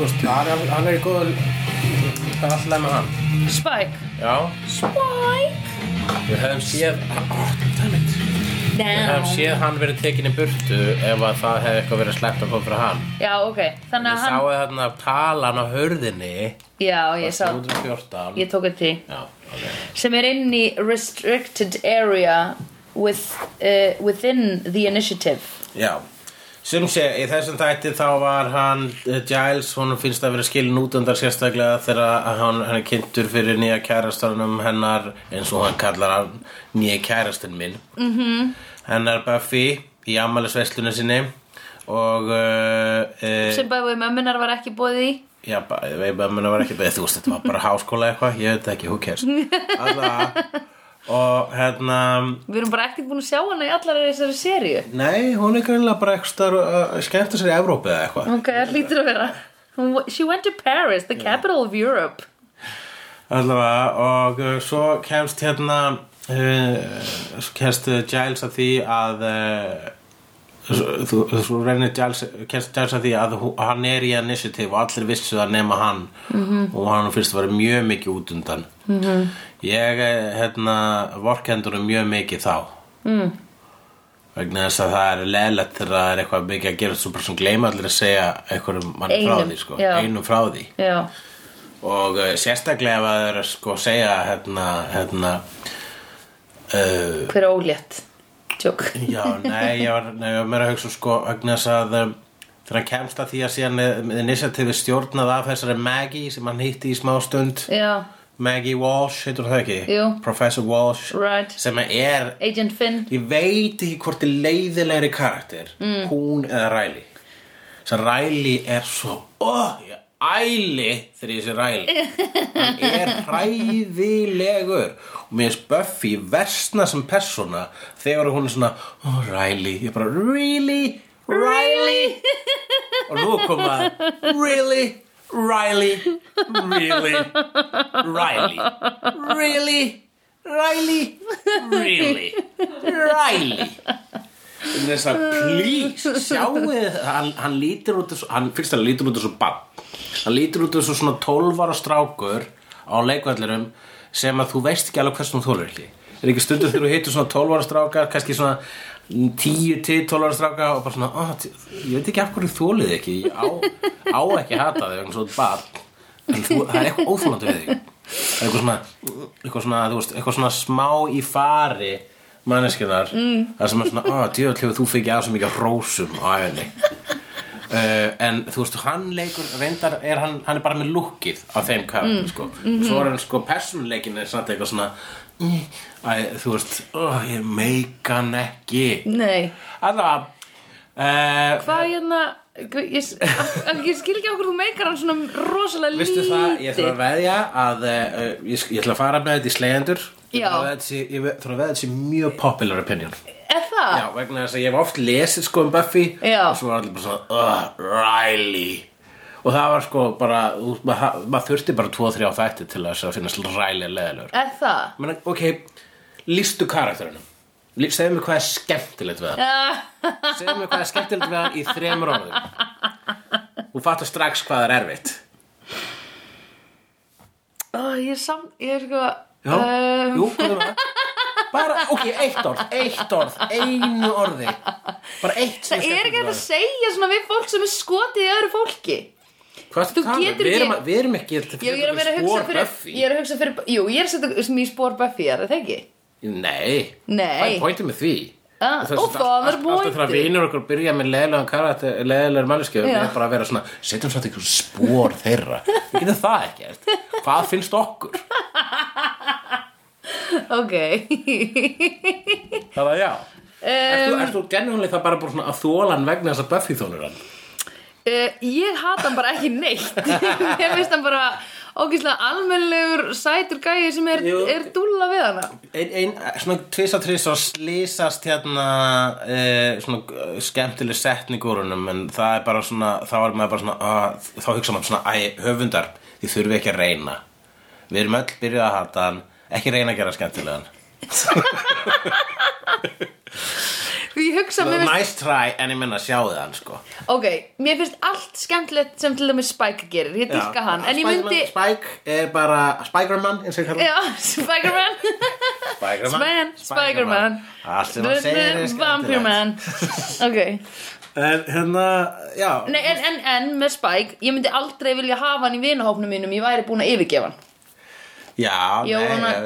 veist, hann er, hann er í góðu Það er alltaf með hann. Spike. Já, Spike? Við hefum séð oh, Við hefum séð hann verið tekin í burtu ef að það hefði eitthvað verið sleppt að koma fyrir hann. Já, ok. Þannig Ég að hann þarna talan á hörðinni Já, ég sá 314 Ég tók þetta því. Já, ok. Sem er inn í restricted area with, uh, within the initiative. Já, sem sé, í þessum þætti þá var hann, uh, Giles, hún finnst að vera skilin út undan sérstaklega þegar hann, hann er kynntur fyrir nýja kærastarnum hennar, eins og hann kallar hann nýja kærastin minn. Mm -hmm. Hennar Buffy í ammælisveislunni sinni og uh, sem bæði mömmunar var ekki bóðið í Já, mun að vera ekki beðið, þú veist, þetta var bara háskóla eitthvað, ég veit ekki, who cares. Alla, og hérna, Við erum bara ekkert búin að sjá hana í allar þessari seríu nei, hún er greinlega bara eitthvað uh, skemmta sér í Evrópu eða eitthvað. Ok, það lítur að vera She went to Paris, the capital of Europe Allavega, og uh, svo kemst hérna, uh, svo kemst uh, Giles að því að, uh, þú- svo reynir Giles, kemst Giles að því að hú- hann er í initiative og allir vissu það nema hann -hmm. og hann að vera mjög mikið út undan. -hmm. Ég, eh, hérna, vorkendur mjög mikið þá. Mm. Vegna þess að það er leðlegt þegar það er eitthvað mikið að gera svo bara sem gleyma allir að segja einhverjum mann frá því, sko, einum frá því. Já, og uh, sérstaklega að það er að sko segja hérna, hérna uh, hver er ólétt Tjók já, nei, ég var, nei, ég var meira að hugsa sko, þess að um, þegar hann kemst að því að síðan initiatífi stjórnað af þessari Maggie sem hann hitti í smá stund. Já, Maggie Walsh, heitur það ekki? Jú. Professor Walsh right. sem er, Agent Finn. Ég veit ekki hvort er leiðilegri karakter mm. hún eða Riley. Sem Riley er svo oh, ég æli þegar ég sé Riley. Hann er hræðilegur. Og mér finnst Buffy versna sem persóna þegar hún er svona oh Riley, ég bara really? Riley? Og nú kom að really Riley. Really? Riley. Really? Riley? Really? Riley. Þess að please sjáu þið hann, hann lítur út þessu, hann fyrst að hann lítur út þessu bann hann lítur út þessu svona 12 ára strákur á leikvallurum sem að þú veist ekki alveg hversum þú þólar ekki. Er ekki stundur þegar þú heitur svona 12 ára strákar kannski svona 10 til 12 ára strákar og bara svona oh, ég veit ekki af hverju þólið ekki. Ég á, á ekki að hata þig vegna svona bann en þú, það er eitthvað óþólandi við þig. Það er eitthvað svona, eitthvað svona, þú veist, eitthvað svona smá í fari manneskunar mm. það sem er svona, ó, djöðl hefur þú fikið á svo mikið rósum á æfinni uh, en þú veist, hann leikur reyndar, er hann, hann er bara með lukkið á þeim karakter, Mm. sko. Svo er hann, sko, persónuleikin er samt eitthvað svona mm, æ, þú veist, ó, ég meika hann ekki. Nei, Alla uh, hvað hérna Ég, ég, skil ekki okkur þú meikar hann svona rosalega Vistu það, ég ætla að lítið. veðja að uh, ég, ég ætla að fara með þetta í slegjendur. Ég Já. ég ætla að veðja þetta sé mjög popular opinion. Er það? Já, vegna þess að ég hef oft lesið sko um Buffy. Já. og svo var allir bara svona uh, Riley og það var sko bara maður mað þurfti bara 2-3 þætti til þess að finnast Riley leðilegur Er það? Menna, ok, lístu karakterinu segðu mér hvað er skemmtilegt við hann segðu mér hvað er skemmtilegt við hann í þremur orðum. Þú fattar strax hvað er erfitt. Ó, ég er samt, ég er sko Já, um, jú, hvað er það? Bara, ok, eitt orð, eitt orð, einu orði. Bara eitt Það er ekki að segja svona við fólk sem er skotið í öðru fólki. Hvað ertu þú að tala um? Við erum, ekki- erum ekki ég er að vera að hugsa fyrir er að hugsa fyrir, jú, ég er að setja sem í spór Buffy, er það ekki? Nei, Nei. Hvað er pointið með því? Ah, Þess- og það er allt- Alltaf þegar vinur okkur byrja með leðilegan karakter Leðilegur manneskjöf Við erum bara að vera svona Setjum svona einhver spor þeirra Við getum það ekki Hvað finnst okkur? Ok Það er já um, ert þú gennulega það bara, bara svona að þóla hann vegna þess að Buffy þónur hann? Uh, Ég hata hann bara ekki neitt. Ég finnst hann bara ógeðslega almennlegur sætur gæi sem er, er dúlla við hana. Ein, ein, svona tvisa tvis og slísast hérna e, svona eh, skemmtileg setning úr honum en það er bara svona þá er maður bara svona að, þá hugsa maður svona æ, höfundar, þið þurfi ekki að reyna. Við erum öll byrjuð að hata hann ekki reyna að gera skemmtilegan Ég hugsa mér finnst, Nice try, en ég menna sjáðu hann sko. Ok, mér finnst allt skemmtilegt sem til dæmis Spike gerir, ég dyrka hann en ég myndi, Spike er bara Spiderman, eins og ég kalla já, Spiderman. Spiderman? Span, Spiderman. Allt sem hann segir er skemmtilegt. Ok. En hérna, já. Nei, en, en, en með Spike, ég myndi aldrei vilja hafa hann í vinahópnum mínum, ég væri búin að yfirgefa hann Já,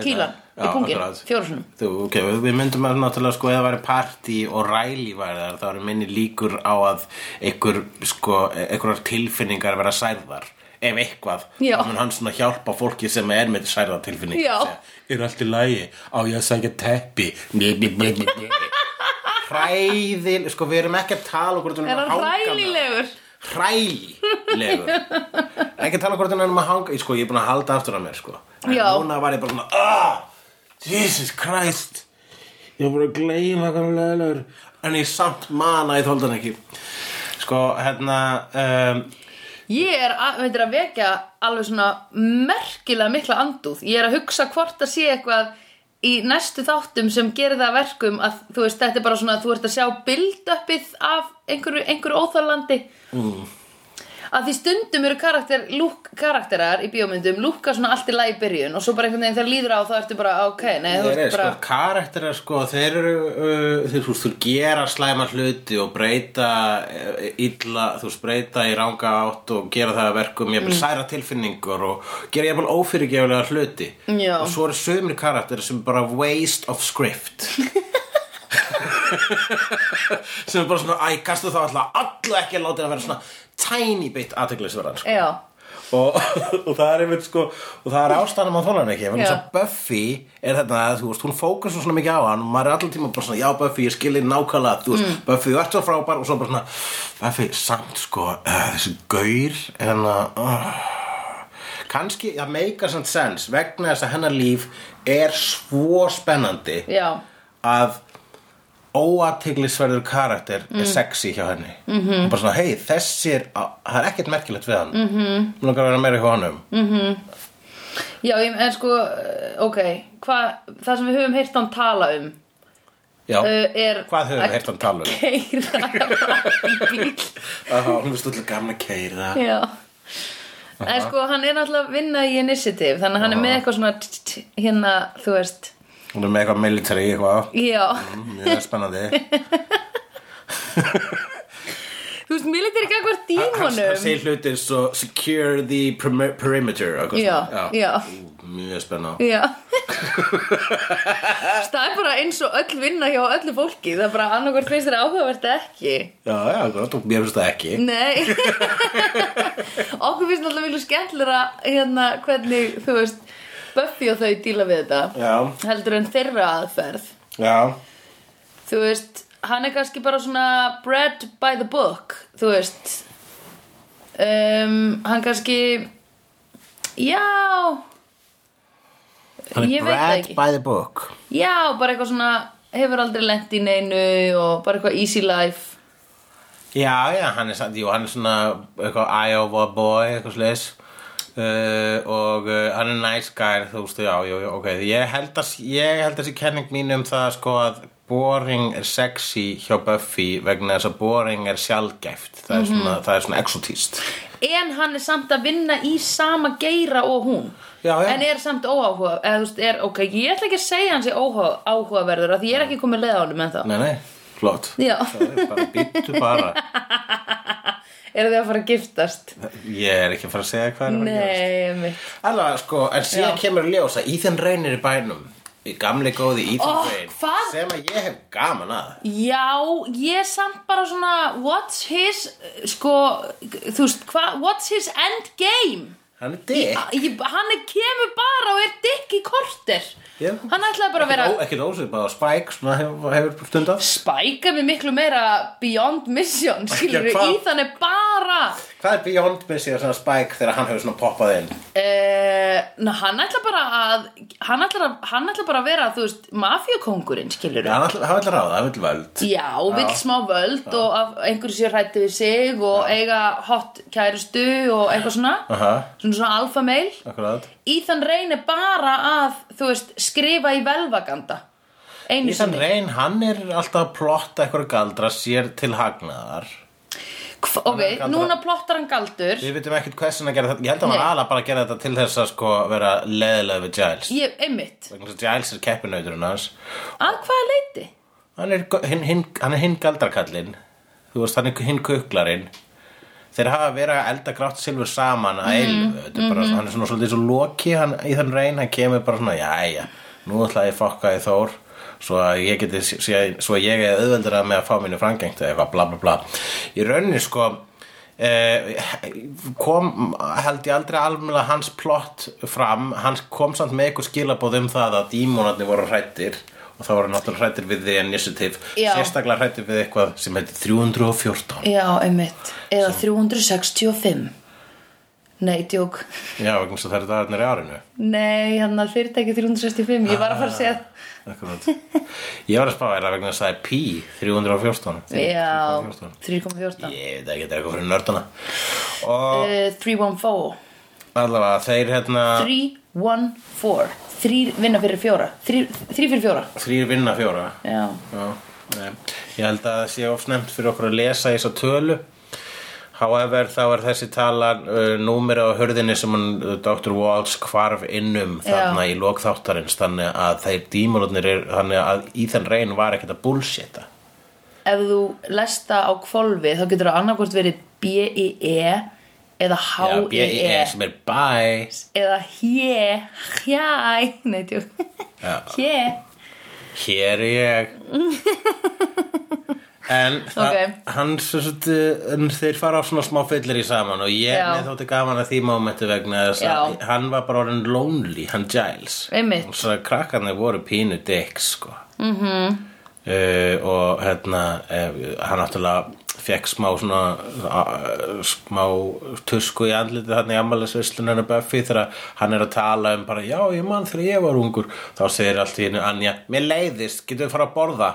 kýla það. í pungin, fjórusunum Þú, ok, við myndum að náttúrulega sko eða væri partí og ræli væri þar þá eru minni líkur á að einhver, sko, einhverjar tilfinningar vera særðar ef eitthvað, Já. þá mun hann svona hjálpa fólki sem er með Já. Segja, er allt í lagi, á ég að sækja teppi? Hræðil sko við erum ekki að tala okkur um Er hann hanga hrælilegur ekki tala hvort hann um að hanga sko, ég er búin að halda aftur af mér sko. En Já. núna var ég bara svona ah, Jesus Christ ég var bara að gleyma hvað hann leðilegur en ég samt mana ég þóldi hann ekki sko hérna um, Ég er að, veitir, að vekja alveg svona merkilega mikla andúð. Ég er að hugsa hvort að sé eitthvað í næstu þáttum sem gerir það að verkum að þú veist, þetta er bara svona að þú ert að sjá build-upið af einhverju, einhverju óþarlandi. Mm. Að því stundum eru karakter, lúk, karakterar í bíómyndum lúka svona allt í lagi byrjun og svo bara einhvern veginn þegar líður á þá ertu bara, ok, nei, þú þeir eru ert bara... sko karakterar sko þeir eru uh, þeir, þú þú gera slæma hluti og breyta uh, illa, þú veist, breyta í ranga átt og gera það að verkum ég vil særa tilfinningur og gera ég vil ófyrirgefulega hluti. Já. og svo eru sömur karakterar sem bara waste of script sem er bara svona æ, kastu þá alltaf allu ekki að láta það vera svona tiny bit aðteglisverðan sko. Já, og, og það er einmitt sko og það er ástæðan maður þólan ekki. Þess að Buffy er þetta þú veist, hún fókusar svona mikið á hann og maður er allan tíma bara svona, já Buffy, ég skilði nákvæmlega þú veist, Mm. Buffy, þú ert svo frábær og svo bara svona, Buffy, samt sko uh, þessi gaur en að uh, kannski, það meikar samt sens vegna þess að hennar líf er svo spennandi já, að óatiglisverður karakter Mm. er sexy hjá henni. Mm -hmm. bara svona, hei, þessi er það er ekkert merkilegt við hann. Mm -hmm. mér langar að vera meira hjá honum. Mm. já, ég, en sko, ok, hvað, það sem við höfum heyrt hann tala um já, uh, er hvað höfum við heyrt hann tala um? keira hún er stóðlega gaman að keira já. En sko hann er náttúrulega að vinna í initiative þannig að hann er með eitthvað svona hérna, þú veist hún er með eitthvað military eitthvað? Já, Mm, mjög spennandi. Þú veist, military gagvar hann, hann dímonum. segir hlutir svo secure the peri- perimeter og Já, svona. já. Ú, mjög spennandi já. Það er bara eins og öll vinna hjá öllu fólki það er bara annarkvært finnst þér áhugavert ekki. Já, já, gott, og mér finnst það ekki. Nei. Okkur finnst náttúrulega miklu skemmtilega hérna hvernig, þú veist Buffy og þau díla við þetta já, heldur en þeirra aðferð. Já, Þú veist, hann er kannski bara svona bred by the book Þú veist. Um, Hann kannski Já. Hann Ég er veit það bred ekki. by the book. Já, bara eitthvað svona Hefur aldrei lent í neinu og bara eitthvað easy life. Já, já, hann er, samt- jú, hann er svona eitthvað Iowa boy, eitthvað slis uh, og uh, hann er nice guy, þú veist, já, jú, jú, ok. Ég held að, þessi kenning mín um það sko að boring er sexy hjá Buffy vegna þess að boring er sjálfgæft það er svona, það er svona exotist En hann er samt að vinna í sama geira og hún. Já, já. En er samt óáhuga eða, veist, er, ok, Ég ætla ekki að segja hans er óhuga, áhugaverður af Því ég er ekki komið leið á hann með það Nei, nei, flott. Já, Það er bara, býttu bara eru þið að fara að giftast? Ég er ekki að fara að segja hvað er að mitt Alveg, sko, en síðan Já. kemur að ljósa Ethan Rain er í bænum í gamli góði Ethan Ó, Rain hvað? sem að ég hef gaman að Já, ég er samt bara svona What's his, sko Þú veist, what's his end game? Hann er dick Ég, hann er, kemur bara og er dick í korter Já. Hann ætlaði bara að vera Ekkert ósvipað á Spike svona hefur, hefur stundar Spike er miklu meira Beyond Mission Skilur hvað? Ethan er bara Hvað er Beyond Missy að svona Spike þegar hann hefur svona poppað inn? uh, ná, Hann ætla bara að Hann ætla, að, hann ætla bara að vera Þú veist, mafíukóngurinn skilur Hann ætla- hann vil ráða, hann vil völd. Já, vill smá völd og að einhverju sér hrætti við sig og eiga hot kærustu og eitthvað svona. Aha, svona svona alfa mail akkurat. Ethan reynir bara að, þú veist, skrifa í velvaganda. Sinni. Rain, hann er alltaf að plotta eitthvað galdra sér til hagnaðar Ok, Hann núna plottar hann galdur. Við veitum ekkert hversin að gera þetta. Ég held að hann alveg bara gera þetta til þess að sko vera leðilega við Giles. Ég, einmitt. Giles er keppinauturinn hans. Að hvaða leiti? Hann er hinn hin, hann hinn galdrakallinn Þú veist, hann er hinn kuklarinn. Þeir hafa verið að elda grátt silfur saman að Þetta er bara, hann er svona svolítið svo loki hann, í þann reyn, hann kemur bara svona Jæja, nú ætla ég að fokka í Þór Svo að ég geti, svo að ég er auðveldur að með að fá minni frangengt eða eitthvað bla bla bla. Í rauninni sko eh, kom held ég aldrei alveg hans plott fram. Hann kom samt með eitthvað skilabóð um það að dímonarnir voru hrættir og það voru náttúrulega hrættir við The Initiative. Já. sérstaklega hrættir við eitthvað sem heitir 314 Já, einmitt. Eða 365 Nei, djók. Já, vegna þess að það eru dagarnir í árinu. Nei, hann að fyrirtæki 365 Ég var að fara að segja Akkurat. ég var að spá er að vegna þess að það er Pi 314 Já, 314. 3,14 ég veit ekki, þetta er eitthvað fyrir nördana og uh, 314 allavega þeir hérna 314 Þrýr vinna fyrir fjóra. Þrýr þrý fyrir fjóra. Þrýr vinna fjóra. Já, Já, ég held að það sé of snemt fyrir okkur að lesa þessa tölu However, þá er þessi tala uh, númeri á hurðinni sem hann, uh, Dr. Walsh hvarf innum þarna í lokþáttarins þannig að þeir dímonarnir er þannig að í þann reyn var ekkert að bullshita. Ef þú lesta á kvolfi þá getur það annarkvort verið B-I-E eða Já, H-I-E B-I-E sem er bye eða hjé hjæ. Nei tjók Já. hjé Hér er ég En það, Ok. hann svo svo, en þeir fara á svona smá fyllir í saman og ég með þótti gaman að því mómenti vegna þess að hann var bara orðin lonely, hann Giles Einmitt. og svo krakkarnir voru pínu dicks sko mm -hmm. og hérna uh, hann náttúrulega fekk smá svona uh, smá tusku í andlitið hann í ammælisvislun Buffy þegar hann er að tala um bara já ég mann þegar ég var ungur þá segir allt í hennu Anja mér leiðist, getum við fara að borða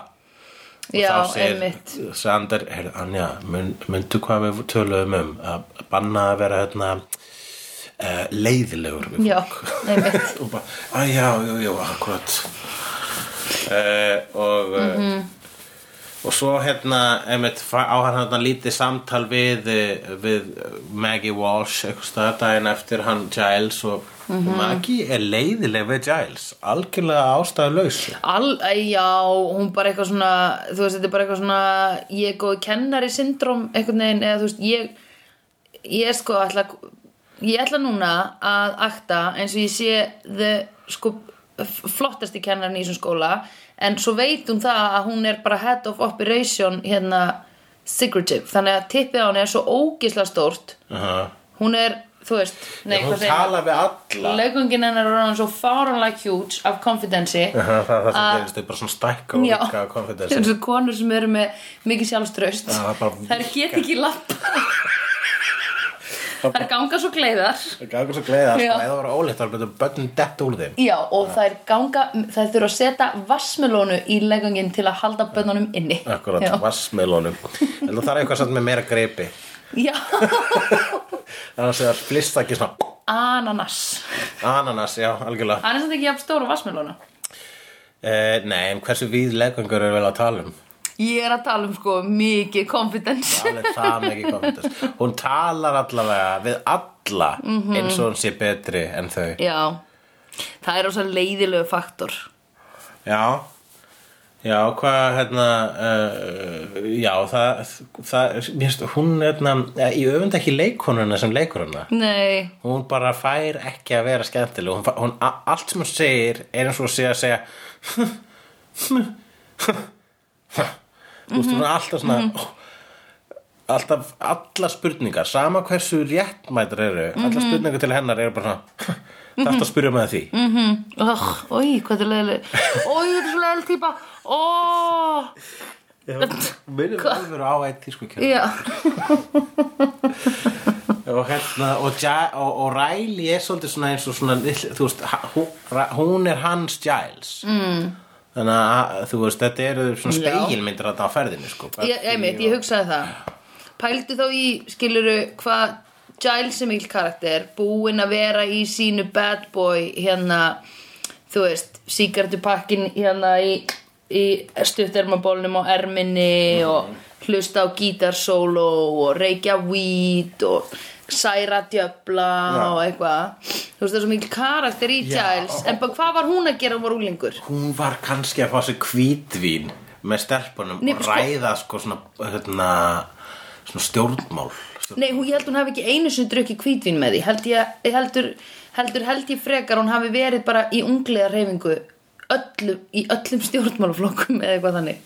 og Já, þá segir. Sander, heyrðu, Anja, myndu hvað við töluðum um að banna að vera hérna uh, leiðilegur við Já, fólk og bara, að já, jú, akkurat uh, og uh, Mhm. og svo hérna einmitt, á hann hérna lítið samtal við, við Maggie Walsh eitthvað daginn eftir hann Giles og Mhm. Maggie er leiðileg við Giles algjörlega ástæðulaus Al, æ, já, hún bara eitthvað svona þú veist, þetta er bara eitthvað svona ég er góð kennari syndrom einhvern veginn eða þú veist, ég ég er sko ætla ég ætla núna að akta eins og ég sé the, sko, flottasti kennarin í þessum skóla en svo veit hún það að hún er bara head of operation hérna secretive, þannig að tippið á henni er svo ógisla stórt uh -huh. hún er, þú veist nei, hún hvað segir maður? tala við alla. Leikungin hennar er orðan svo fáranlega huge af confidence -huh, það er það sem gerist þau bara svona stækka og Já. vika konfidens eins og konur sem eru með mikið sjálfströst Já, það er þær get ekki lappa þær ganga svo gleiðar. Það gangur svo Já. eða það var óleitt þá betur börnin dett úr þeim. Já og þær ganga þær þurfa að setja vassmelónu í leikungin til að halda bönnunum inni. Akkurat, já, vassmelónum En það þarf eitthvað samt með meira greipi já. Þannig að flista ekki svona ananas. Ananas, já, algjörlega. Hann er ekki jafn stóra vassmelónu eh, Nei, en hversu víð legangur er vel að tala um? ég er að tala um sko mikið confidence. Alveg það mikið konfidens Hún talar allavega við alla eins og hún sé betri en þau. Já, það er ósað leiðilegu faktor. Já Já, hvað, hérna, uh, já, það, það, mér finnst, hún, hérna, eh, ég öfund ekki leikonuna sem leikur hana. nei, hún bara fær ekki að vera skemmtileg. Hún, hún, allt sem hún segir er eins og segja að segja þú veist hún er alltaf svona alltaf allar spurningar sama hversu réttmætur eru allar spurningar til hennar eru bara svona þetta að spyrja með því. Oh, oi, hvað er leiðileg oi, þetta er svo leiðileg típa. Oh. minnum alveg á eitt tískukjörn já, og hérna og, ja, og, og Riley er svolítið svona eins og svona þú veist, hún, er hans Giles. Mm. þannig að þú veist, þetta eru svona speilmyndir þarna á ferðinni sko, ég, einmitt, ég hugsaði það. Pældu þá í, skiluru hvað Giles er mikil karakter búinn að vera í sínu bad boy hérna, þú veist síkartupakkin hérna í í stuttermabólnum á erminni og hlusta á gítarsóló og reykja weed og særa djöfla Já. og eitthvað. Þú veist það er svo mikil karakter í Já. Giles. En bara hvað var hún að gera hún var úlingur Hún var kannski að fá sér hvítvín með stelpunum Nei, og sko- ræða sko svona, hérna, svona stjórnmál. Stjórn... Nei, hún, ég held hún hafi ekki einu sinni drukkið hvítvin með því. Held ég, heldur, heldur held ég frekar hún hafi verið bara í unglega reyfingu öllum, í öllum stjórnmálaflokkum eða eitthvað þannig.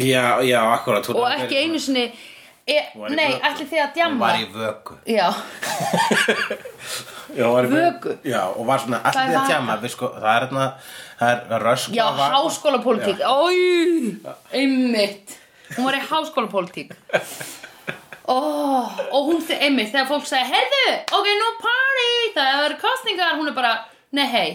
Já, já, akkurat hún og ekki einu sinni e, Hún Nei, ætli þið að Hún djamma var í vöku. Já, já, hún var í Vöku? Já, og var svona er allir að tjama við, sko, Það er hérna, það er rösk já háskólapólitík. Ói, einmitt. Hún var í háskólapólitík oh, Og hún, þe- einmitt, þegar fólk sagði Heyrðu, ok, nú party. Það er kostningar, hún er bara Nei, hei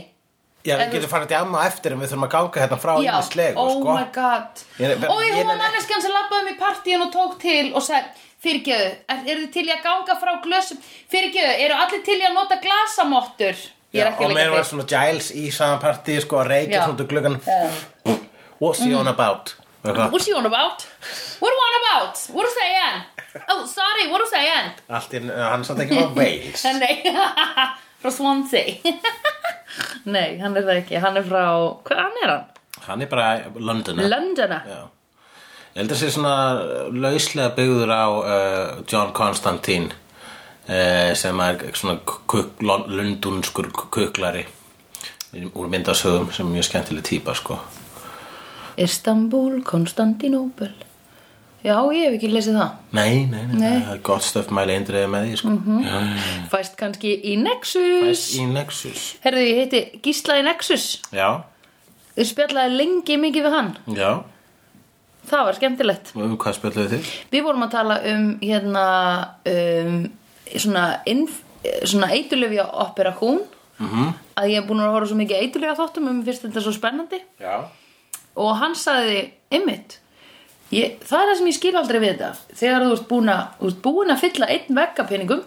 Já, við getum farið djama á eftir en við þurfum að ganga hérna frá Já, ímislegu, oh sko. my god. Ég- Og ég- ég- manneskjan sem labbaði um í partíun og tók til og sagði Fyrirgjöðu, er, eru þið til í að ganga frá glösum? Fyrirgjöðu, eru allir til í að nota glasamottur? Já, og mér var svona Giles í saman partí sko að reykja svona Já. What's he on about? What's he on about? What are on about? What are saying? Oh, sorry, what are saying? Allt í, hann er samt ekki á Wales Nei, frá Swansea Nei, hann er það ekki Hann er frá, hvað er hann? Hann er bara London Londona Já Ég held að sé svona lauslega byggður á uh, John Constantine uh, sem er svona kuk, lundunskur kuklari úr myndasögum sem er mjög skemmtileg típa sko Istanbul, Konstantinopel Já, ég hef ekki lesið það. Nei, nei, nei, Nei. það er gott stöf mæli eindriði með því sko. Mm -hmm. Fæst kannski í Nexus. Í Nexus. Herðu, ég heiti Gísla í Nexus. Já, Þau spjallaði lengi mikið við hann. Já, Það var skemmtilegt. Um hvað spjalluðu þið? Við vorum að tala um hérna um, svona, svona eitulefja operakún Mm -hmm. að ég er búin að horfa svo mikið eitulefja þáttum um fyrst þetta er svo spennandi. Já og hann sagði ymmit það er það sem ég skil aldrei við þetta. Þegar þú ert búin að, ert búin að fylla einn veggapenningum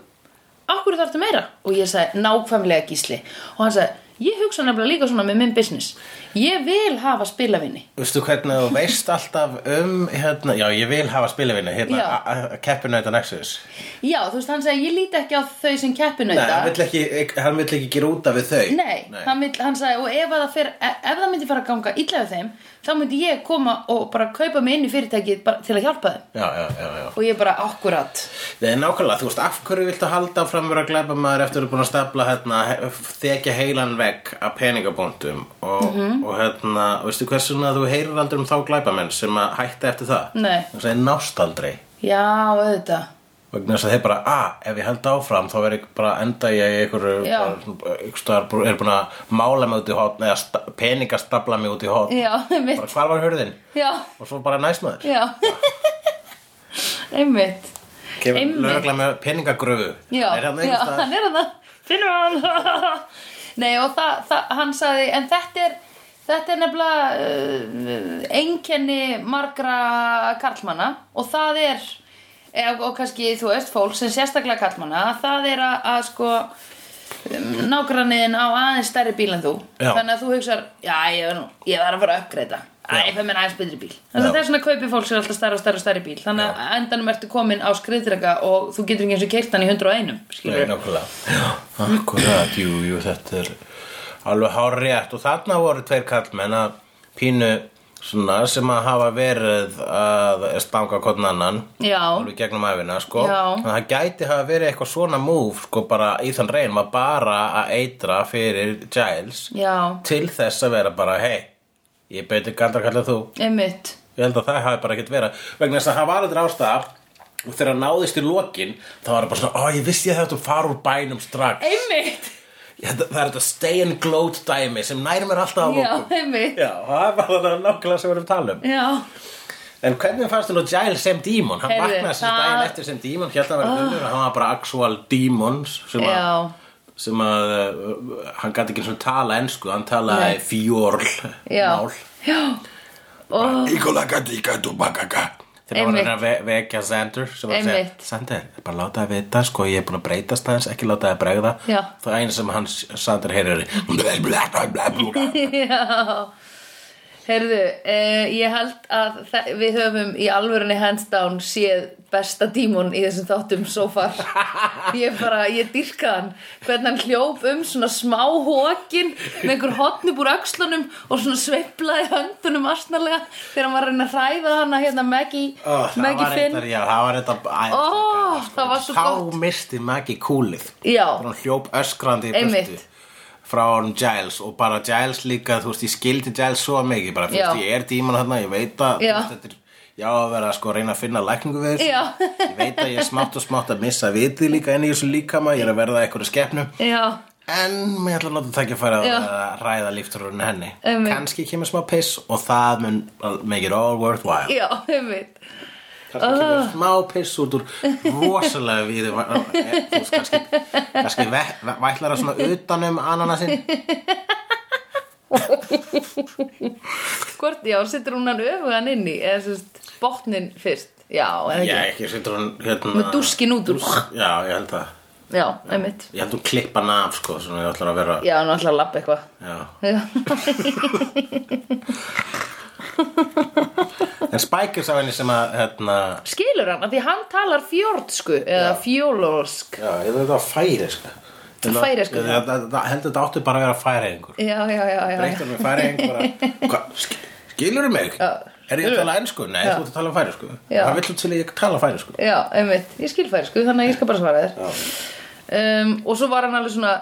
okkur þarftu meira? Og ég sagði nákvæmlega gísli. Og hann sagði ég hugsa nefnilega líka svona með minn business ég vil hafa spilavinni Veistu hvernig þú veist alltaf um hérna, já ég vil hafa spilavinni hérna, keppinauta Nexus. Já þú veist hann sagði ég líti ekki á þau sem Nei, keppinauta hann vill ekki, hann vill ekki gera út af þau. Nei, Hann, vill, hann sagði og ef, að það fer, ef, ef það myndi fara að ganga illa við þeim þá myndi ég koma og bara kaupa mig inn í fyrirtækið til að hjálpa þeim. Já, já, já, og ég bara akkurat. Nei, nákvæmlega, þú veist, af hverju viltu halda fram vera að glæpa maður eftir að þú er búin að stapla hérna, þekja heilan vegg af peningabóndum og, Mhm. og hérna, veistu hversuna þú heyrir aldrei um þá glæpamenn sem að hætta eftir það? Nei. Það segir nást aldrei. Já, auðvitað. Vegna þess að þeir bara, að, ef ég held áfram þá verð ég bara enda í einhverju Já. bara, einhver staðar, er búin að mála mig út í hotn eða sta, peningastapla mig út í einmitt. Bara hvar var hurðin? Já, og svo bara næst maður. Já. Einmitt. Kemur lögregla með peningagröfu. Já, er hann já hann er það Finnur hann. Nei, og það, það, hann sagði En þetta er, þetta er nefnilega uh, einkenni margra karlmanna og það er eða, og kannski, þú veist, fólk sem sérstaklega karlmanna það er að, að sko um, nágranniðin á aðeins stærri bíl en þú. Já. þannig að þú hugsar, já, ég ég var að fara að uppgreita. Ég fæ mér aðeins betri bíl. Þannig að það er svona kaupið fólk sem er alltaf stærri og stærri og stærri bíl. Þannig að endanum ertu komin á skriðdrega og þú getur ekki eins og keirt hann í 101 Nei, skilur nákvæmlega. Já, akkurat, jú, jú, þetta er alveg hár rétt og þarna voru tveir kallmenn að pínu svona sem að hafa verið að stanga kodn annan Já, alveg gegnum æfina, sko. En það gæti hafa verið eitthvað svona move sko bara í þann reyn var bara að eitra fyrir Giles já, til þess að vera bara, hei ég beiti galdra kallað þú. Einmitt. Ég held að það hafi bara ekkert verið. Vegna þess að það var eitthvað ástæða. Og þegar hann náðist í lokin þá var það bara svona, ó ég vissi ég þetta að fara úr bænum strax. Einmitt, að Það er þetta stay and gloat dæmi sem næri mér alltaf á einmitt. Já, það bara það nákvæmlega sem við erum að tala um. Já, En hvernig fannst þú nú Giles sem dímon? Hann vaknaði sem það- daginn eftir sem dímon Hérna var oh. hann var bara actual demons sem að, sem að uh, hann gæti ekki svona tala ensku hann talaði fjórl já. Já, og Íkola gæti gæti bakaka Hann Einmitt. var að ve vekja Sander sem var að segja. Sander, bara láta það vita sko, ég er búin að breytast aðeins, ekki láta það bregða Já. Það eina sem hann Sander heyrir er já Heyrðu, uh, ég held að við höfum í alvörunni hands down séð besta dímon í þessum þáttum so far. Ég bara, ég dyrka hann. Hvernig hann hljóp um svona smá hókin með einhver hotnub úr öxlunum og svona sveiplaði höndunum astnarlega þegar hann var að reyna að hræða hana hérna Maggie, það Maggie Finn. reyndar, já, það var þetta Ó, það var svo Þá gott. misti Maggie kúlið Já. Þegar hún hljóp öskrandi í Einmitt. Frá honum Giles og bara Giles líka, þú veist, ég skildi Giles svo mikið bara, Já. fyrst ég er díman þarna, ég veit að Já. þetta er, já, að vera sko að reyna að finna lækningu við þessu Já. ég veit að ég er smátt og smátt að missa vitið líka inn í þessu líkama, ég er að verða eitthvað skepnu Já, en mér ætla að nota það ekki að fara Já. að ræða líftururinn henni Einmitt. kannski kemur smá piss og það mun make it all worthwhile já, einmitt. Kannski kemur smá piss út úr rosalega við veist kannski, kannski ve, ve, vætlar að svona utanum ananasinn. Hvort, já, setur hún hann öfugan inn í eða sérst botnin fyrst? Já, eða já ekki ekki setur hún hérna Með dúskinn út úr. Já ég held að Já, einmitt. Ég held hún klippa hann af sko svona ég ætlar að vera Já, hann ætla að lappa eitthvað. Já. Já, en Spike er sá henni sem að hérna Skilur hann, af því hann talar fjordsku eða fjólorsk. Já ég veit það færiska Færeysku, Ég- já. ég- það- það- heldur þetta áttu bara að vera færiðingur Já, já, já, já, breyttur með færiðing bara hva, skilur þú mig? Er ég að tala ennsku? nei, þú ert að tala færisku það vill út til að ég tala færisku já, einmitt. Ég skil færsku, þannig að ég skal bara svara þér. Um, Og svo var hann alveg svona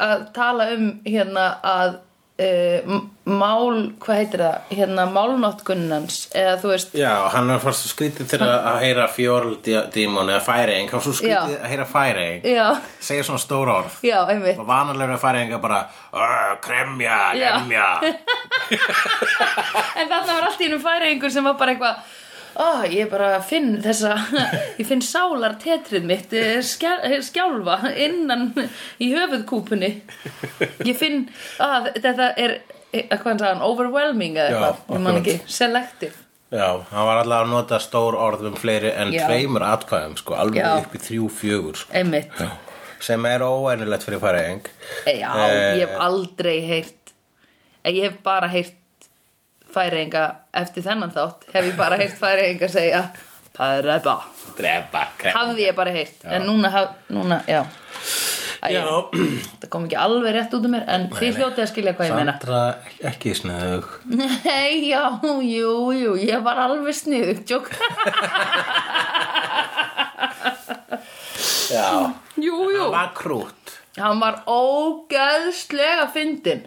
að tala um hérna að uh, mál, hvað heitir það? Hérna málnóttgunnans eða þú veist Já, hann er fyrst skrítið til að heyra fjórdímon eða færing hann var svo skrítið að heyra færing Já, segja svona stóra orð. Já, einmitt. Og vanalega færinga bara "Ör, kremja, Já. lemja. En þarna var allt í einu færingur sem var bara eitthvað Ó, ég bara finn þessa, ég finn sálar tetrið mitt eh, skjál, skjálfa innan í höfuðkúpunni. Ég finn að þetta er, eh, hvað hann sagði hann, overwhelming eða eitthvað, ég man ekki, selective. Já, hann var allavega að nota stór orð um fleiri en Já. tveimur atkvæðum sko, alveg Já. upp í þrjú fjögur sko. Einmitt. Sem er óænilegt fyrir færing Já, Eh, ég hef aldrei heyrt, eh, ég hef bara heyrt færinga eftir þennan þátt, hef ég bara heyrt færinga segja, drepa, hafði ég bara heyrt. En núna, haf, núna já. Æ, Já, það kom ekki alveg rétt út um mér en þið hljótið að skilja hvað ég meina. Sandra ekki snöðug Nei, já, jú, jú, ég var alveg sniðug Jók Já, Jú, jú, það var krút hann var ógeðslega fyndin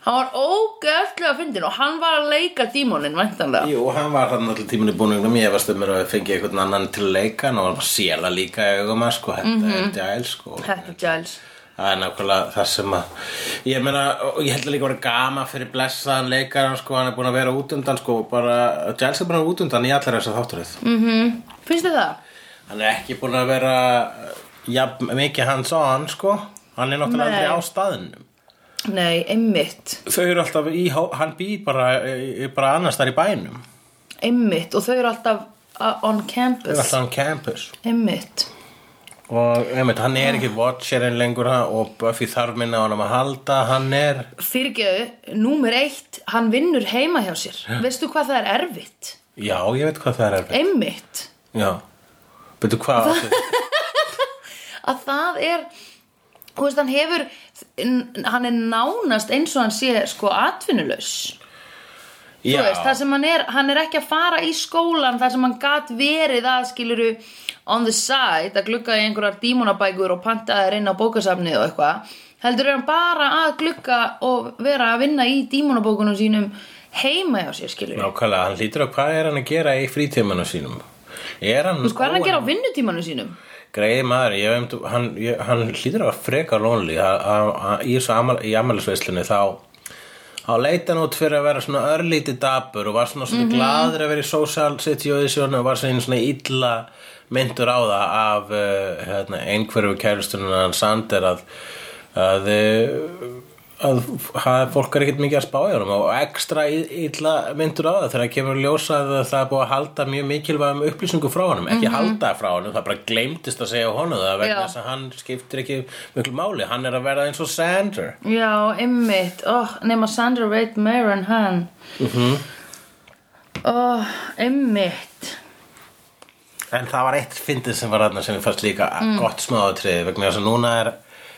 Hann var ógeðslega fyndin og hann var að leika dímonin væntanlega. Jú, hann var hann allir tíminn í búningnum Ég varst um mér að fengi einhvern annan til að leika. Hann var séla líka í augum að sko. Þetta Mhm. er Giles sko. Þetta er Giles. Það er nákvæmlega það sem að Ég meina, og ég held að líka vera gama fyrir blessaðan leikaran sko. Hann er búin að vera út undan sko bara, Giles er búin að vera út undan í allar þessar þátturið mm Finnst þið það? Hann er ekki búin að vera Já, mikið hands on sko. Hann er náttúrulega aldrei á staðnum Nei, einmitt Þau eru alltaf í, hann býr bara, í- bara annars þar í bænum Einmitt og þau eru alltaf uh, on Þau eru campus alltaf á campus Einmitt Og einmitt, hann er ekki watcherinn lengur og Buffy þarf minna á hann að halda, hann er Fyrirgeðu, númer eitt, hann vinnur heima hjá sér. Veistu hvað það er erfitt? Já, ég veit hvað það er Einmitt. Já, veitu hvað áttu? Að það er, þú veist, hann hefur, hann er nánast eins og hann sé sko Já, veist, það sem hann er, hann er ekki að fara í skólan þar sem hann gat verið að skiluru on the side að glugga í einhverjar dímonabækur og panta þær inn á bókasafnið og eitthvað. Heldur er hann bara að glugga og vera að vinna í dímonabókunum sínum heima hjá sér skiluru. nákvæmlega, hann lítur að hvað er hann að gera í frítímanu sínum? Er hann Þú veist, hvað er hann að gera á vinnutímanu sínum? Greiði maður, ég veit, hann, ég, hann hlýtur að að- að- í amalisveislunni þá þá leit hann út fyrir að vera svona örlítið dapur og var svona svona Mhm. gladur að vera í social situation og var svona, svona illa myndur á það af uh, hérna, einhverju kæristunum hann Sander að að, uh, að fólk er ekkert mikið að spá í honum og ekstra illa myndur á það þegar það kemur að ljósa að það er búið að halda mjög mikilvægum upplýsingum frá honum ekki halda frá honum, það bara gleymdist að segja honum það vegna Já. þess að hann skiptir ekki miklu máli, hann er að verða eins og Sander. Já, einmitt. Oh, Nefna Sandra veit meira en hann. Mhm. oh, Einmitt. En það var eitt fyndið sem var þarna sem ég fannst líka gott smáðatriði vegna þess að núna er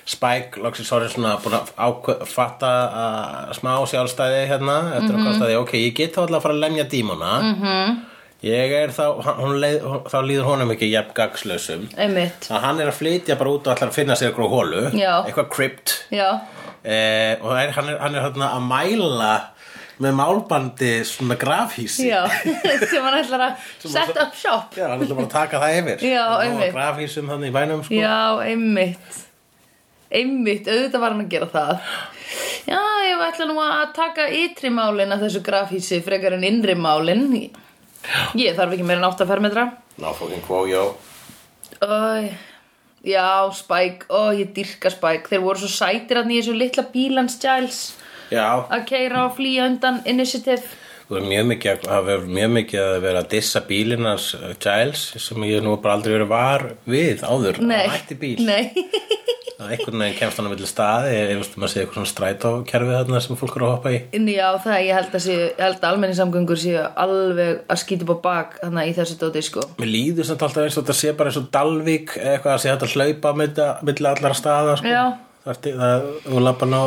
Spike loksins orðið svona búin að fatta að smá sjálfstæði hérna eftir að kostaði, ok, ég get þá alltaf að fara að lemja dímona. -hmm. ég er þá hún leið, þá líður honum ekki jafn Einmitt. Að hann er að flytja bara út og ætlar að finna sér eitthvað hólu, Já. eitthvað crypt Já, eh, og er, hann er, hann er hérna að mæla með málbandi svona grafhísi já Sem hann ætlar að set up shop. Já, hann ætlar bara að taka það yfir. Já, Og grafhísum þannig í bænum sko. Já, einmitt Einmitt, auðvitað var hann að gera það. Já, ég ætla nú að taka ytri málin að þessu grafhísi frekar en innri málin. Ég þarf ekki meira en 8 fermetra. Ná fókin kvó, já. Æ, Já, Spike, ó, ég dyrka Spike. Þeir voru svo sætir að í þessu litla bílans Giles. Já, að keira og flýja undan initiative er mjög mikið að mjög mikið að vera að dissa bílinans uh, Giles sem ég nú bara aldrei verið var við áður. Nei, að hætti bíl. Nei, að einhvern veginn kemst hann á milli staði ég veist maður sé eitthvað svona strætókerfi þarna sem fólk eru að hoppa í. Já, það ég held að, sé, held að almenni samgöngur séu alveg að skýta upp á bak þannig í þessu dóti sko. Mér líður samt alltaf eins og þetta sé bara eins og Dalvík eða eitthvað að sé hægt að hlaupa milli allara staða sko. Já. Er það, þú lappar ná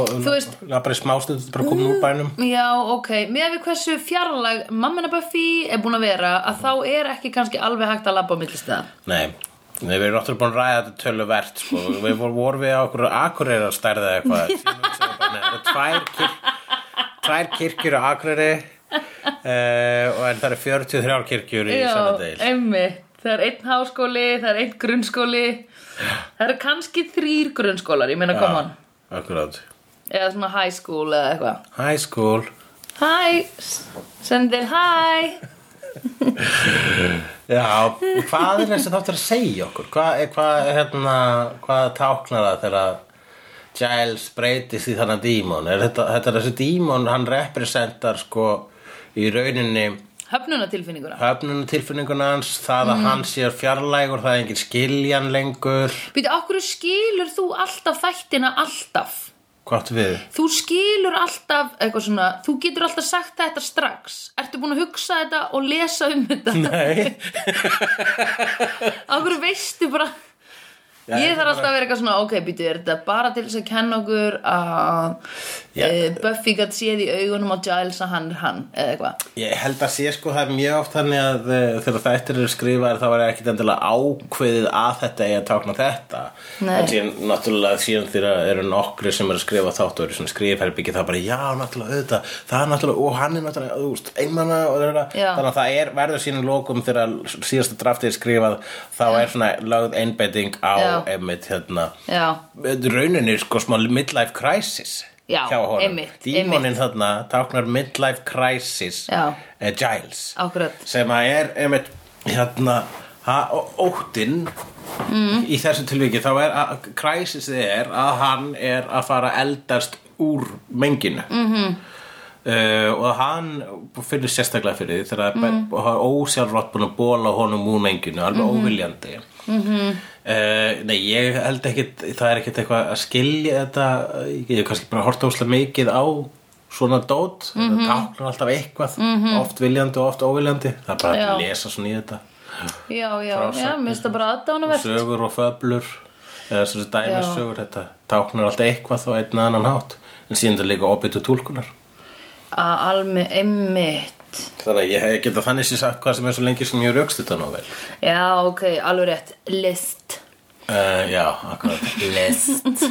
lappar í smástundu bara komin úr bænum. Já, ok, með við hversu fjarlag mammina Buffy er búin að vera að þá er ekki kannski alveg hægt að labba á millistæða Nei, Nei, við erum náttúrulega búin að ræða þetta töluvert sko. Við vorum, við á okkur akureyri að stærða eitthvað. Það er tvær, kirk, tvær kirkjur á akureyri uh, og en það eru 43 kirkjur í Já, Sannadegil einmitt. Það er einn háskóli, það er einn grunnskóli Það eru kannski þrýr grunnskólar, ég meina koma hann Akkurát Eða svona high school eða eitthvað. High school. Hæ, sendil hæ Já, hvað er þessi þáttur að segja okkur? Hvað hvað, hérna, hvað táknar það þegar Giles breytist í þannig dímon? Er þetta, þetta er þessi dímon, hann representar sko í rauninni Höfnuna tilfinninguna höfnunu tilfinninguna hans, það að hann sé fjarlægur, það er engin skiljan lengur. Býtu, okkur skilur þú alltaf þættina alltaf? Áttu við? Þú skilur alltaf eitthvað svona, þú getur alltaf sagt þetta strax. Ertu búin að hugsa þetta og lesa um þetta? Nei. Okkur veistu bara... Já, ég þarf alltaf að vera eitthvað svona, ok, býtu, er þetta bara til þess að kenna okkur að e, Buffy gætt séð í augunum á Giles að hann er hann, eða eitthvað. Ég held að sé sko það er mjög oft þannig að uh, þegar þættir eru skrifaðir þá er ekkit endilega ákveðið að þetta eigi að tákna þetta Nei. en síðan náttúrulega síðan þegar eru nokkri sem eru að skrifa þátt og eru svona skrifherbyggi það bara já náttúrulega auðvitað það er náttúrulega og hann er náttúrulega Já. þannig að það er verður síðan lókum þegar síðasta draftið er skrifað þá er svona lögð einbeiting á Já. Einmitt hérna rauninni sko smá midlife crisis Já, hjá honum. einmitt, dímonin þarna táknar midlife crisis eh, Giles. Akkurat. sem að er einmitt hérna ha, óttinn Mm. í þessu tilviki þá er að crisisið er að hann er að fara eldast úr menginu. Mm Mhm. -hmm. og hann finnur sérstaklega fyrir því þegar mm. er ósjálfrátt búin að bóla honum úr menginu alveg Mhm. óviljandi mm -hmm. nei ég held ekki það er ekkert eitthvað að skilja þetta ég hef kannski bara horta óslega mikið á svona dót mm Mhm. -hmm. það táknar alltaf eitthvað -hmm. oft viljandi og oft óviljandi það er bara Já. að lesa svona í þetta Já, já, já, Frásagnir. mér finnst það bara aðdánavert. sögur og föblur eða svona dæmissögur þetta táknar alltaf eitthvað á einn annan hátt en síðan það líka opið til túlkunar Að alveg einmitt. þannig að ég geta þannig sér sagt hvað sem er svo lengi sem ég raukst þetta nú vel Já, ok, alveg rétt. List. Uh, já, akkurat. List.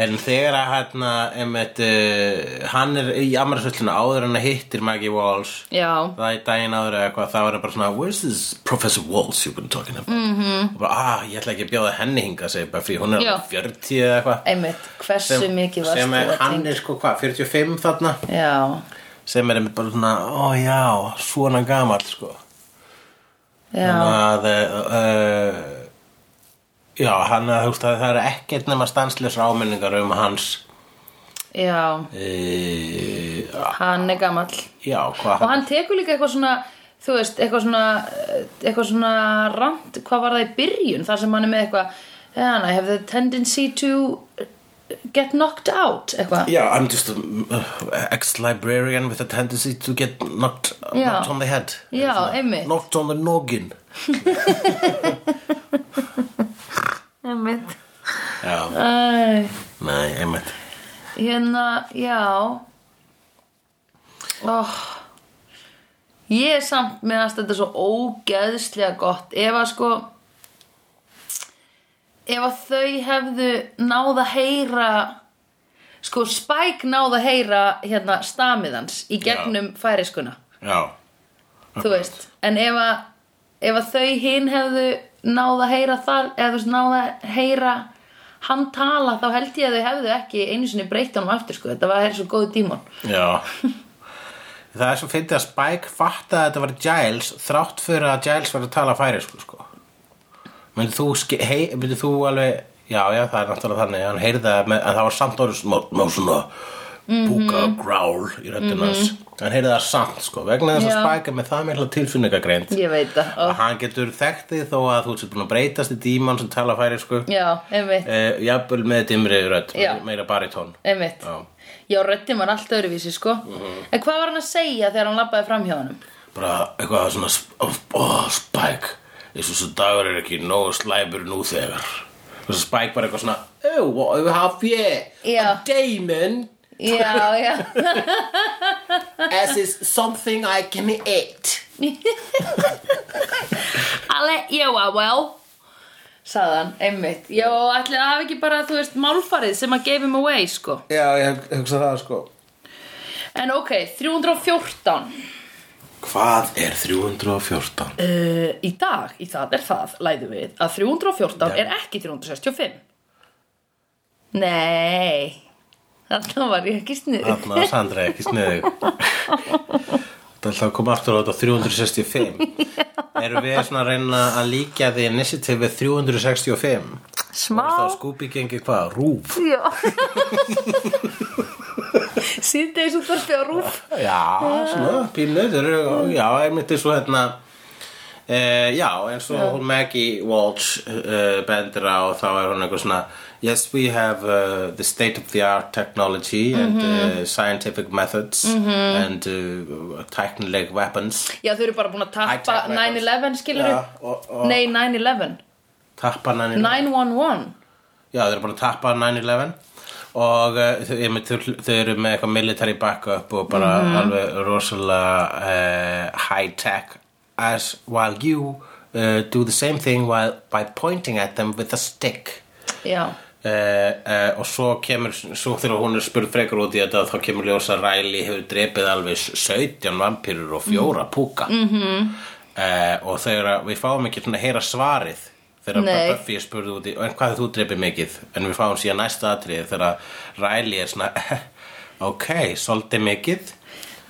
En þegar að hérna einmitt, uh, hann er í amræðsvöldinu áður en að hittir Maggie Walsh Já, það er daginn áður eða eitthvað þá er það bara svona where's this Professor Walsh you've been talking about? -hmm. og bara ah ég ætla ekki að bjóða henni hinga segir Buffy. Hún er Já. alveg 40 eða eitthvað. Einmitt. Hversu mikið varst sem þú að hann tengja? er sko hvað 45 þarna? Já, sem er einmitt bara svona ó já svona gamall sko. Já, þannig að uh, já hann þú veist að það er ekkert nema stanslösa áminningar um hans Já, e, hann er gamall. Já, hvað Og hann tekur líka eitthvað svona Þú veist, eitthvað svona Eitthvað svona rand, hvað var það í byrjun Þar sem hann er með eitthvað And I have the tendency to Get knocked out Eitthvað Yeah, I'm just an ex-librarian with a tendency to get knocked, Já. knocked on the head. Já, einmitt. Knocked on the noggin. Einmitt Já, Æ, nei, einmitt. Hérna, já oh. Ég er samt meðast þetta svo ógeðslega gott Ef að sko Ef að þau hefðu náð að heyra Sko Spike náð að heyra hérna stamiðans í gegnum færiskuna. Já, Þú veist En ef að, ef að þau hinn hefðu náð að heyra þar Eða þú veist náð að heyra hann tala Þá held ég að þau hefðu ekki einu sinni breytt honum aftur sko. Þetta var svo góðu dímon. Já. Það er svo fyndið að Spike fatta að þetta var Giles þrátt fyrir að Giles var að tala færisku, sko. Myndi þú, hei, myndi þú alveg, já, já, það er náttúrulega þannig, hann heyrði það, með, en það var samt orðið smá, smá svona púka growl í röddinn hans. Hann heyrði það samt, sko, vegna þess að er með það veit það. Að hann getur þekkt þig þó að þú ert búin að breytast í dímann sem tala færi sko. Já, eh, jafnvel með dimri Já. meira baritón Já. Já, röddin var allt öðruvísi sko. En hvað var hann að segja þegar hann labbaði fram hjá honum? bara eitthvað svona oh, oh, Spike þessu svo dagur er ekki nógu slæmur nú þegar. Og svo Spike bara eitthvað svona oh, what have you a demon Já, já as is something I can eat. I'll let you a well Sagði hann, einmitt. Já, ætli það hafi ekki bara, þú veist, málfarið sem að gave him away, sko. Já, ég hugsa það sko. En ok, 314 hvað er 314? uh, Í dag, í það er það, læðu við Að 314 Já. er ekki 365 Nei Þarna var ég ekki snið Þarna var Sandra ekki er alltaf að koma aftur á þetta 365 Erum við svona að reyna að líka því initiative við 365 Smá. Skúpi gengi hvað? Rúf Já Sýndegis útvarpi á rúf. Já, svona, þeir eru, Já, einmitt eins og hérna uh, Já, eins og hún Maggie Walsh uh, bendir á þá er hún eitthvað svona Yes, we have uh, the state of the art technology and uh, scientific methods and uh, tæknileg weapons. Já, þau eru bara búin að tappa High-tech records. 9-11 skilur og- og- Nei, 9-11 tappa 9-11 911 Já, þeir eru bara að tappa 9-11 og uh, þau, þau, þau eru með eitthvað military backup og bara alveg rosalega uh, high tech as while you uh, do the same thing while, by pointing at them with a stick. Já, Uh, og svo kemur svo þegar hún er spurð frekar út í þetta þá kemur ljósa Riley hefur drepið alveg 17 vampýrur og fjóra púka. Mm -hmm. og þegar við fáum ekki að heyra svarið þegar Nei. Buffy er spurð út í en hvað hefur þú drepið mikið en við fáum síðan næsta atrið þegar Riley er svona ok, svolítið mikið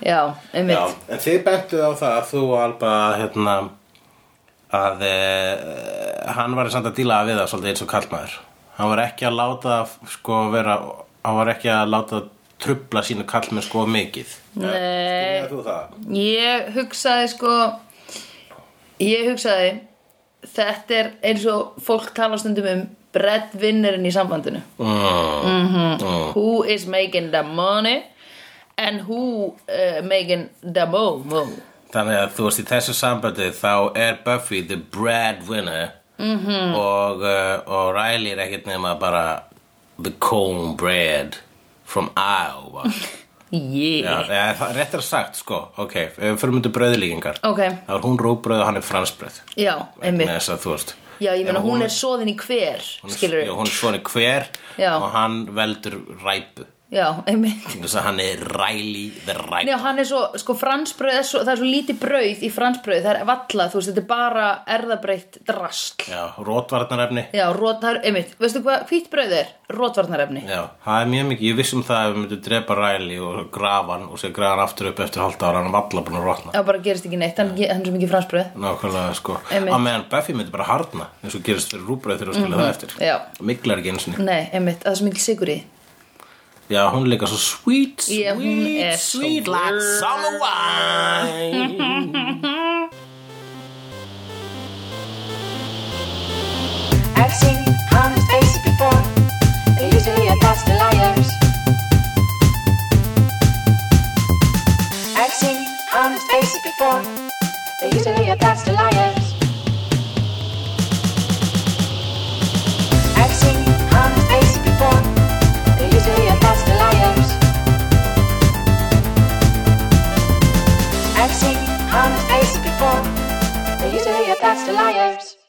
já, einmitt Já, en þið bentuð á það að þú Alba hérna að e, hann var samt að díla við það svolítið eins og kallmaður hann var ekki að láta sko vera hann var ekki að láta trubla sínu kallmenn sko mikið Nei. Þú það? Ég hugsaði sko Ég hugsaði Þetta er eins og fólk tala stundum um breadwinnerinn í sambandinu Mm. Who is making the money And who uh, making the mo-mo Þannig að þú veist í þessu sambandi þá er Buffy the breadwinner Mhm. -hmm. og, uh, og Riley er ekkert nema bara the cornbread from Iowa Yeah. Já, ja, það er réttir sagt sko. Ok, við fyrir myndu brauðlíkingar. Ok, þá er hún róbrauð og hann er fransbrauð. Já, einmitt. þess að þú veist. Já, ég meina Ef hún er soðin í hver hún er- Skilur já, Hún er svona hver Já. og hann veldur ræpu Já, einmitt að hann er Riley the ræpu Já, hann er svo, sko fransbrauð er svo, það er svo lítið brauð í fransbrauð, það er valla, þú veist, þetta er bara erðabreytt drasl. Já, rótvarnarefni Já, rót, það er, einmitt, veistu hvað hvít brauð er? Rótvarnarefni. Já, það er mjög mikið, ég vissum það að við myndum drepa Riley og grafa hann og sér grafa hann aftur upp eftir hálft ára, hann var alla búin að rotna Já, bara gerist ekki neitt, hann, hann er svo mikið fransbrauð. Nákvæmlega, sko. Á meðan Buffy myndi bara harna eins og gerist fyrir rúbrauð þegar þú skilja það eftir Já. Miklar ekki eins og Nei, einmitt, það er svo mikið sigur í. Já, hún er líka svo sweet, sweet, Já, hún er svo sweet like blöð. summer wine I've seen honest faces before. They're usually a pass to liars. I've seen honest faces before. They're usually a pass to liars. I've seen honest faces before. They usually are past the liars.